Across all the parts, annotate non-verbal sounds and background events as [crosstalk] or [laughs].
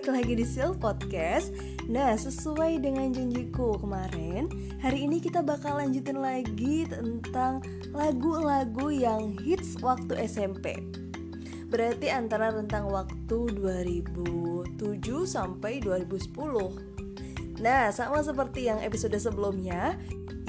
balik lagi di Sil Podcast. Nah, sesuai dengan janjiku kemarin Hari ini kita bakal lanjutin lagi tentang lagu-lagu yang hits waktu SMP Berarti antara rentang waktu 2007 sampai 2010 Nah, sama seperti yang episode sebelumnya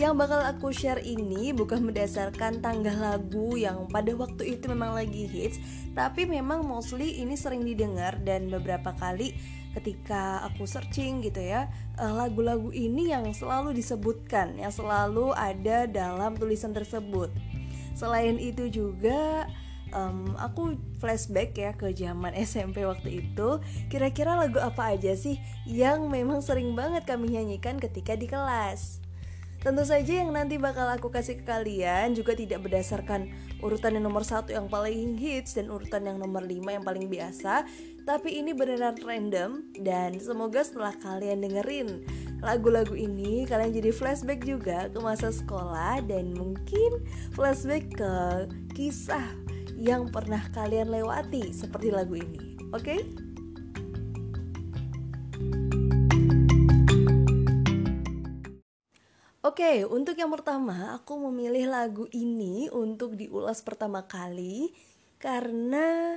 yang bakal aku share ini bukan berdasarkan tanggal lagu yang pada waktu itu memang lagi hits, tapi memang mostly ini sering didengar dan beberapa kali ketika aku searching gitu ya, eh, lagu-lagu ini yang selalu disebutkan, yang selalu ada dalam tulisan tersebut. Selain itu juga um, aku flashback ya ke zaman [laughs] SMP waktu itu Kira-kira lagu apa aja sih yang memang sering banget kami nyanyikan ketika di kelas Tentu saja yang nanti bakal aku kasih ke kalian juga tidak berdasarkan urutan yang nomor satu yang paling hits dan urutan yang nomor lima yang paling biasa Tapi ini beneran random dan semoga setelah kalian dengerin lagu-lagu ini Kalian jadi flashback juga ke masa sekolah dan mungkin flashback ke kisah yang pernah kalian lewati seperti lagu ini Oke? Okay? Oke, untuk yang pertama aku memilih lagu ini untuk diulas pertama kali karena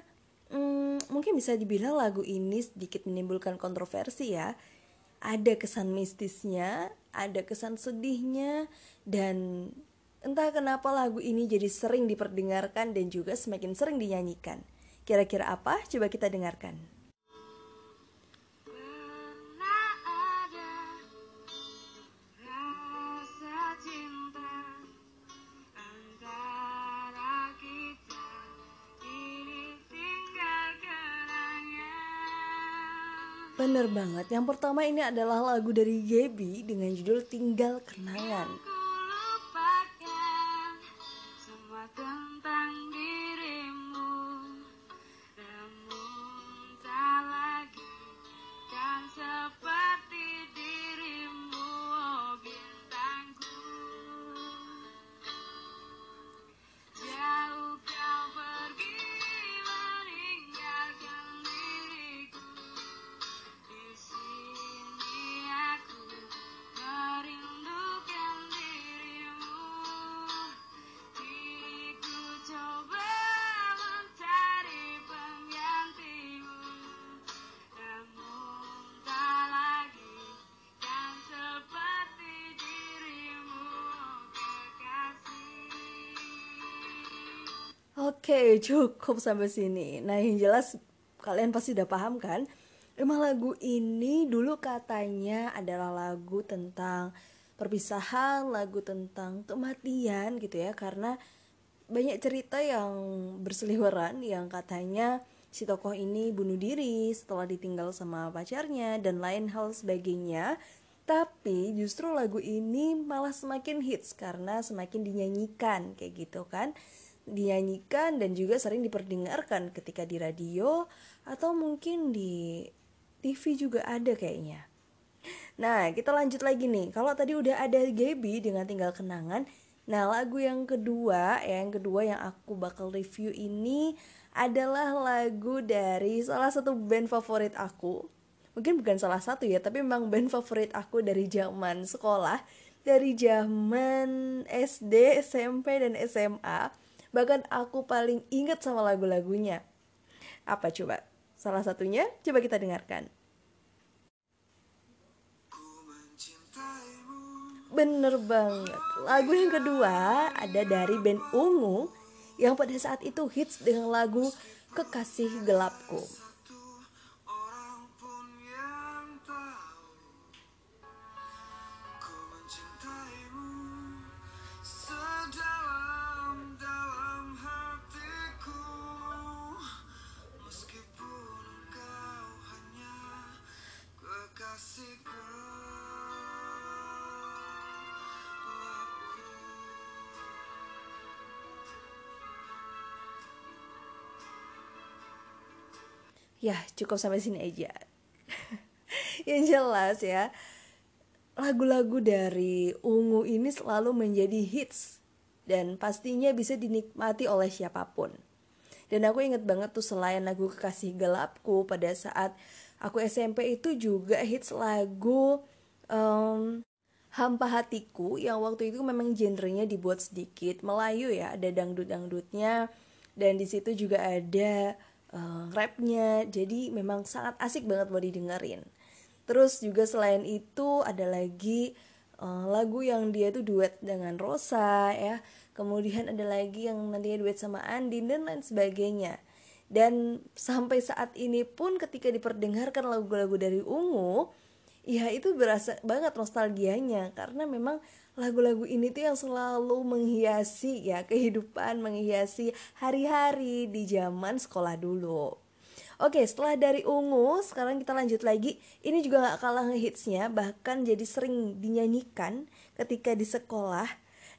hmm, mungkin bisa dibilang lagu ini sedikit menimbulkan kontroversi ya. Ada kesan mistisnya, ada kesan sedihnya, dan entah kenapa lagu ini jadi sering diperdengarkan dan juga semakin sering dinyanyikan. Kira-kira apa? Coba kita dengarkan. Bener banget, yang pertama ini adalah lagu dari Gaby dengan judul Tinggal Kenangan. Oke, cukup sampai sini. Nah, yang jelas kalian pasti udah paham kan? Emang lagu ini dulu katanya adalah lagu tentang perpisahan, lagu tentang kematian gitu ya, karena banyak cerita yang berseliweran yang katanya si tokoh ini bunuh diri setelah ditinggal sama pacarnya dan lain hal sebagainya. Tapi justru lagu ini malah semakin hits karena semakin dinyanyikan kayak gitu kan dinyanyikan dan juga sering diperdengarkan ketika di radio atau mungkin di TV juga ada kayaknya. Nah, kita lanjut lagi nih. Kalau tadi udah ada Gaby dengan tinggal kenangan, nah lagu yang kedua, ya, yang kedua yang aku bakal review ini adalah lagu dari salah satu band favorit aku. Mungkin bukan salah satu ya, tapi memang band favorit aku dari zaman sekolah, dari zaman SD, SMP dan SMA Bahkan aku paling inget sama lagu-lagunya. Apa coba? Salah satunya coba kita dengarkan. Bener banget. Lagu yang kedua ada dari band Ungu yang pada saat itu hits dengan lagu Kekasih Gelapku. Ya cukup sampai sini aja. [laughs] Yang jelas ya lagu-lagu dari ungu ini selalu menjadi hits dan pastinya bisa dinikmati oleh siapa pun. Dan aku inget banget tuh selain lagu kekasih gelapku pada saat aku SMP itu juga hits lagu um, Hampa Hatiku yang waktu itu memang genrenya dibuat sedikit Melayu ya, ada dangdut-dangdutnya. Dan di situ juga ada uh, rapnya, jadi memang sangat asik banget mau didengerin. Terus juga selain itu ada lagi uh, lagu yang dia itu duet dengan Rosa ya, kemudian ada lagi yang nantinya duet sama Andin dan lain sebagainya. Dan sampai saat ini pun ketika diperdengarkan lagu-lagu dari Ungu, ya itu berasa banget nostalgianya karena memang lagu-lagu ini tuh yang selalu menghiasi ya kehidupan menghiasi hari-hari di zaman sekolah dulu. Oke setelah dari ungu sekarang kita lanjut lagi. Ini juga gak kalah ngehitsnya bahkan jadi sering dinyanyikan ketika di sekolah.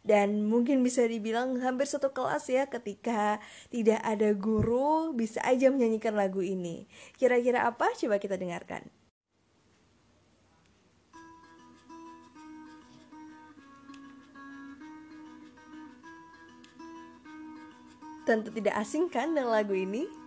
Dan mungkin bisa dibilang hampir satu kelas ya ketika tidak ada guru bisa aja menyanyikan lagu ini. Kira-kira apa? Coba kita dengarkan Tentu tidak asing kan dengan lagu ini?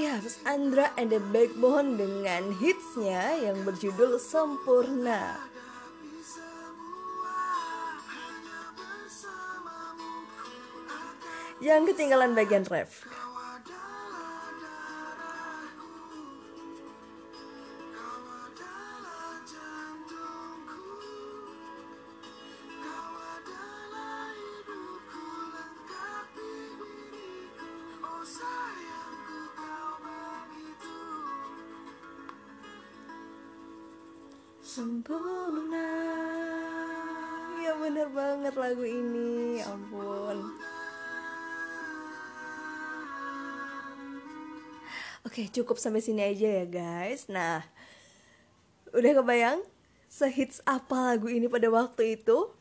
Ya, Mas Andra and the Backbone dengan hitsnya yang berjudul Sempurna. Yang ketinggalan bagian ref. Sempurna. Ya bener banget lagu ini. Ya Ampun. Oke cukup sampai sini aja ya guys. Nah Udah kebayang Sehits apa lagu ini pada waktu itu?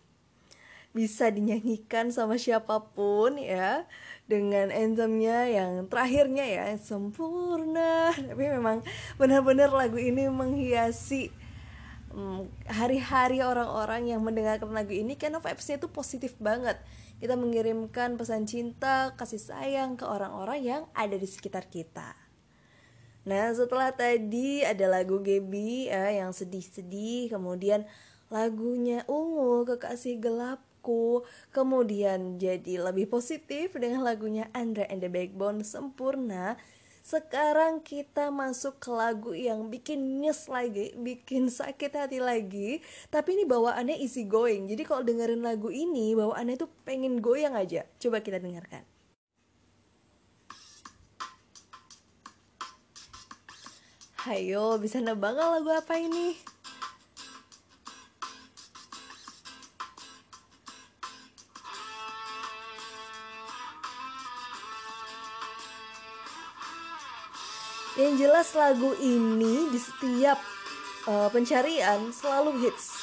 Bisa dinyanyikan sama siapa pun ya. Dengan anthemnya yang terakhirnya ya Sempurna. Tapi memang benar-benar lagu ini menghiasi hari-hari orang-orang yang mendengarkan lagu ini karena vibesnya itu positif banget. Kita mengirimkan pesan cinta kasih sayang ke orang-orang yang ada di sekitar kita. Nah setelah tadi ada lagu Gebi ya, yang sedih-sedih kemudian lagunya ungu kekasih gelapku kemudian jadi lebih positif dengan lagunya Andre and the Backbone sempurna sekarang kita masuk ke lagu yang bikin nyes lagi, bikin sakit hati lagi. Tapi ini bawaannya easy going. Jadi kalau dengerin lagu ini, bawaannya tuh pengen goyang aja. Coba kita dengarkan. Hayo, bisa nebak lagu apa ini? Yang jelas lagu ini di setiap uh, pencarian selalu hits.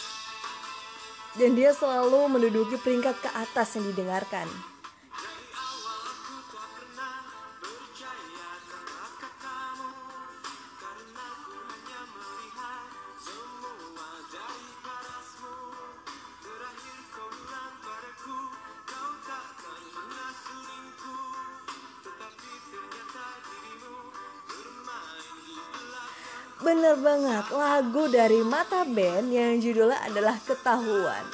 Dan dia selalu menduduki peringkat ke atas yang didengarkan. Bener banget, lagu dari Mata Band yang judulnya adalah Ketahuan.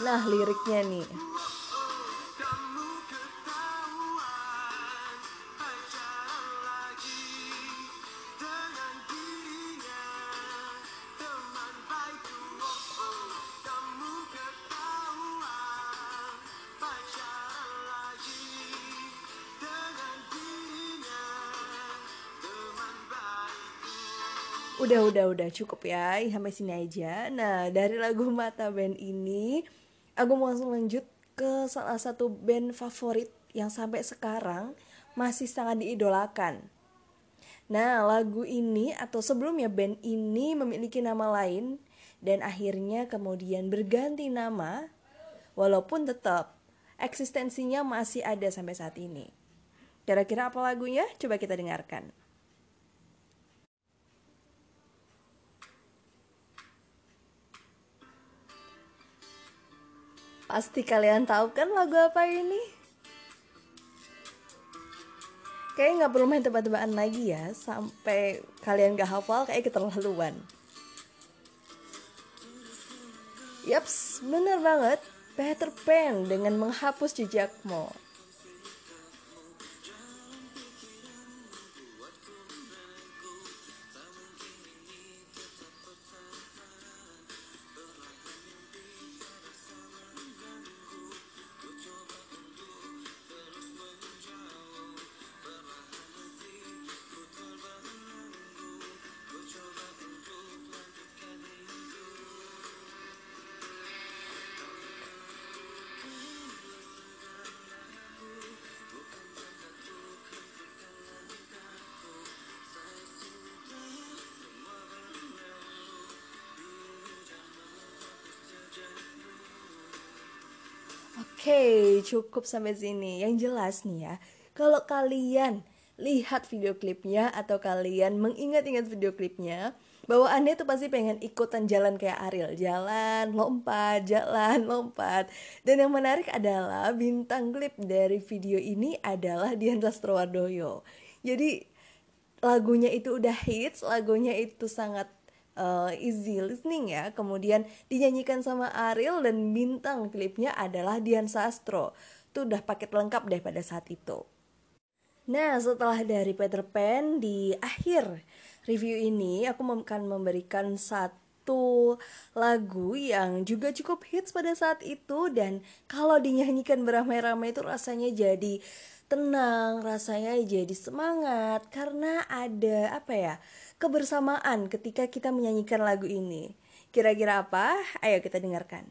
Nah, liriknya nih. Udah, udah, udah cukup ya sampai sini aja. Nah, dari lagu Mata Band ini, aku mau langsung lanjut ke salah satu band favorit yang sampai sekarang masih sangat diidolakan. Nah, lagu ini atau sebelumnya band ini memiliki nama lain dan akhirnya kemudian berganti nama walaupun tetap eksistensinya masih ada sampai saat ini. Kira-kira apa lagunya? Coba kita dengarkan. Pasti kalian tahu kan lagu apa ini? Kayaknya nggak perlu main tebak-tebakan lagi ya, sampai kalian gak hafal kayak keterlaluan. Yaps, bener banget. Peter Pan dengan menghapus jejakmu. Oke, cukup sampai sini. Yang jelas nih ya, kalau kalian lihat video klipnya atau kalian mengingat-ingat video klipnya, bahwa Anda itu pasti pengen ikutan jalan kayak Ariel, jalan, lompat, jalan, lompat. Dan yang menarik adalah bintang klip dari video ini adalah Dian Sastrowardoyo. Jadi lagunya itu udah hits, lagunya itu sangat uh, easy listening ya. Kemudian dinyanyikan sama Ariel dan bintang klipnya adalah Dian Sastro. Itu udah paket lengkap deh pada saat itu. Nah, setelah dari Peter Pan di akhir review ini aku akan memberikan satu lagu yang juga cukup hits pada saat itu dan kalau dinyanyikan beramai-ramai itu rasanya jadi tenang, rasanya jadi semangat karena ada apa ya? Kebersamaan ketika kita menyanyikan lagu ini. Kira-kira apa? Ayo kita dengarkan.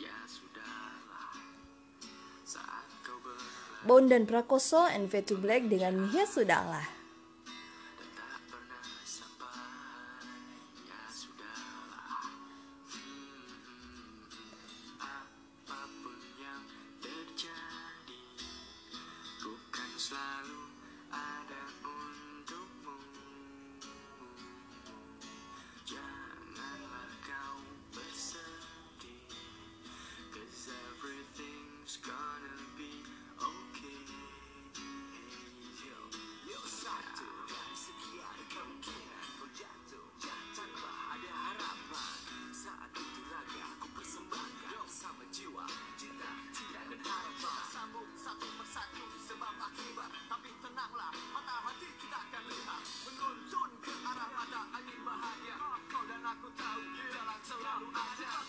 Ya Bondan Prakoso and Vetu Black dengan Ya Sudahlah. silent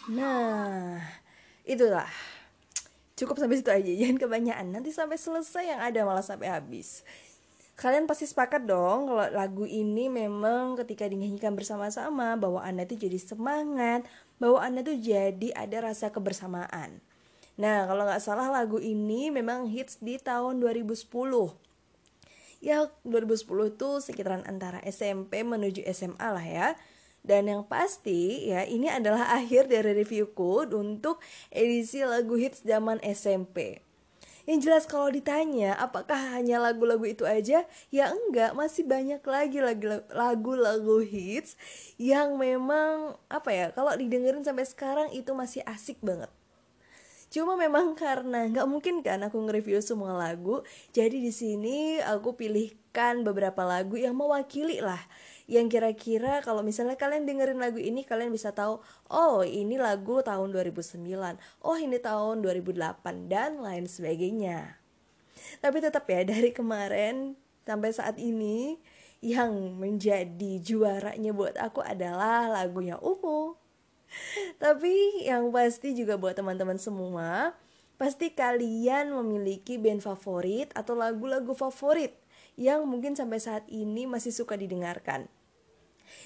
Nah, itulah. Cukup sampai situ aja, jangan kebanyakan. Nanti sampai selesai yang ada malah sampai habis. Kalian pasti sepakat dong kalau lagu ini memang ketika dinyanyikan bersama-sama bahwa Anda itu jadi semangat, bahwa Anda tuh jadi ada rasa kebersamaan. Nah, kalau nggak salah lagu ini memang hits di tahun 2010. Ya, 2010 itu sekitaran antara SMP menuju SMA lah ya. Dan yang pasti ya ini adalah [laughs] akhir dari reviewku untuk edisi lagu hits zaman SMP. Yang jelas kalau ditanya apakah hanya lagu-lagu itu aja? Ya enggak, masih banyak lagi lagu-lagu hits yang memang apa ya, kalau didengerin sampai sekarang itu masih asik banget. Cuma memang [laughs] karena nggak mungkin kan aku nge-review semua lagu, jadi di sini aku pilihkan beberapa lagu yang mewakili lah yang kira-kira kalau misalnya kalian dengerin lagu ini kalian bisa tahu oh ini lagu tahun 2009 oh ini tahun 2008 dan lain sebagainya. Tapi tetap ya dari kemarin sampai saat ini yang menjadi juaranya buat aku adalah lagunya Umu. Tapi yang pasti juga buat teman-teman semua, pasti kalian memiliki band favorit atau lagu-lagu favorit yang mungkin sampai saat ini masih suka didengarkan.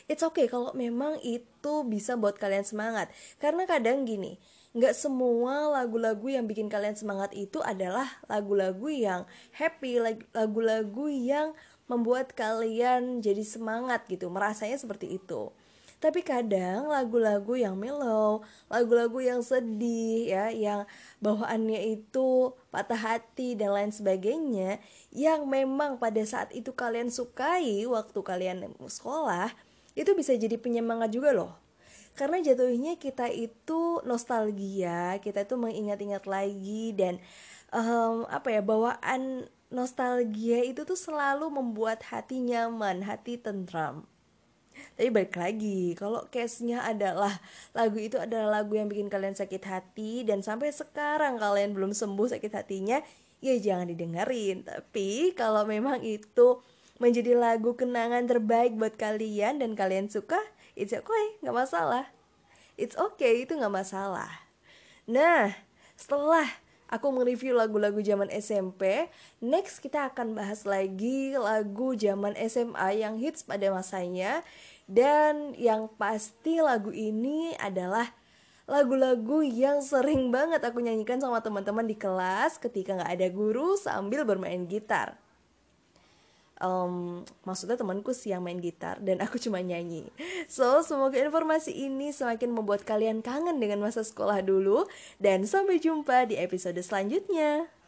It's okay kalau memang itu bisa buat kalian semangat. Karena kadang gini, nggak semua lagu-lagu yang bikin kalian semangat itu adalah lagu-lagu yang happy, lagu-lagu yang membuat kalian jadi semangat gitu, merasanya seperti itu. Tapi kadang lagu-lagu yang mellow, lagu-lagu yang sedih ya, yang bawaannya itu patah hati dan lain sebagainya, yang memang pada saat itu kalian sukai waktu kalian sekolah, itu bisa jadi penyemangat juga loh. Karena jatuhnya kita itu nostalgia, kita itu mengingat-ingat lagi dan um, apa ya bawaan nostalgia itu tuh selalu membuat hati nyaman, hati tentram. Tapi balik lagi, kalau case-nya adalah lagu itu adalah lagu yang bikin kalian sakit hati dan sampai sekarang kalian belum sembuh sakit hatinya, ya jangan didengerin. Tapi kalau memang itu menjadi lagu kenangan terbaik buat kalian dan kalian suka, it's okay, nggak masalah. It's okay, itu nggak masalah. Nah, setelah aku mereview lagu-lagu zaman SMP. Next kita akan bahas lagi lagu zaman SMA yang hits pada masanya. Dan yang pasti lagu ini adalah lagu-lagu yang sering banget aku nyanyikan sama teman-teman di kelas ketika nggak ada guru sambil bermain gitar um, maksudnya temanku yang main gitar dan aku cuma nyanyi. So, semoga informasi ini semakin membuat kalian kangen dengan masa sekolah dulu dan sampai jumpa di episode selanjutnya.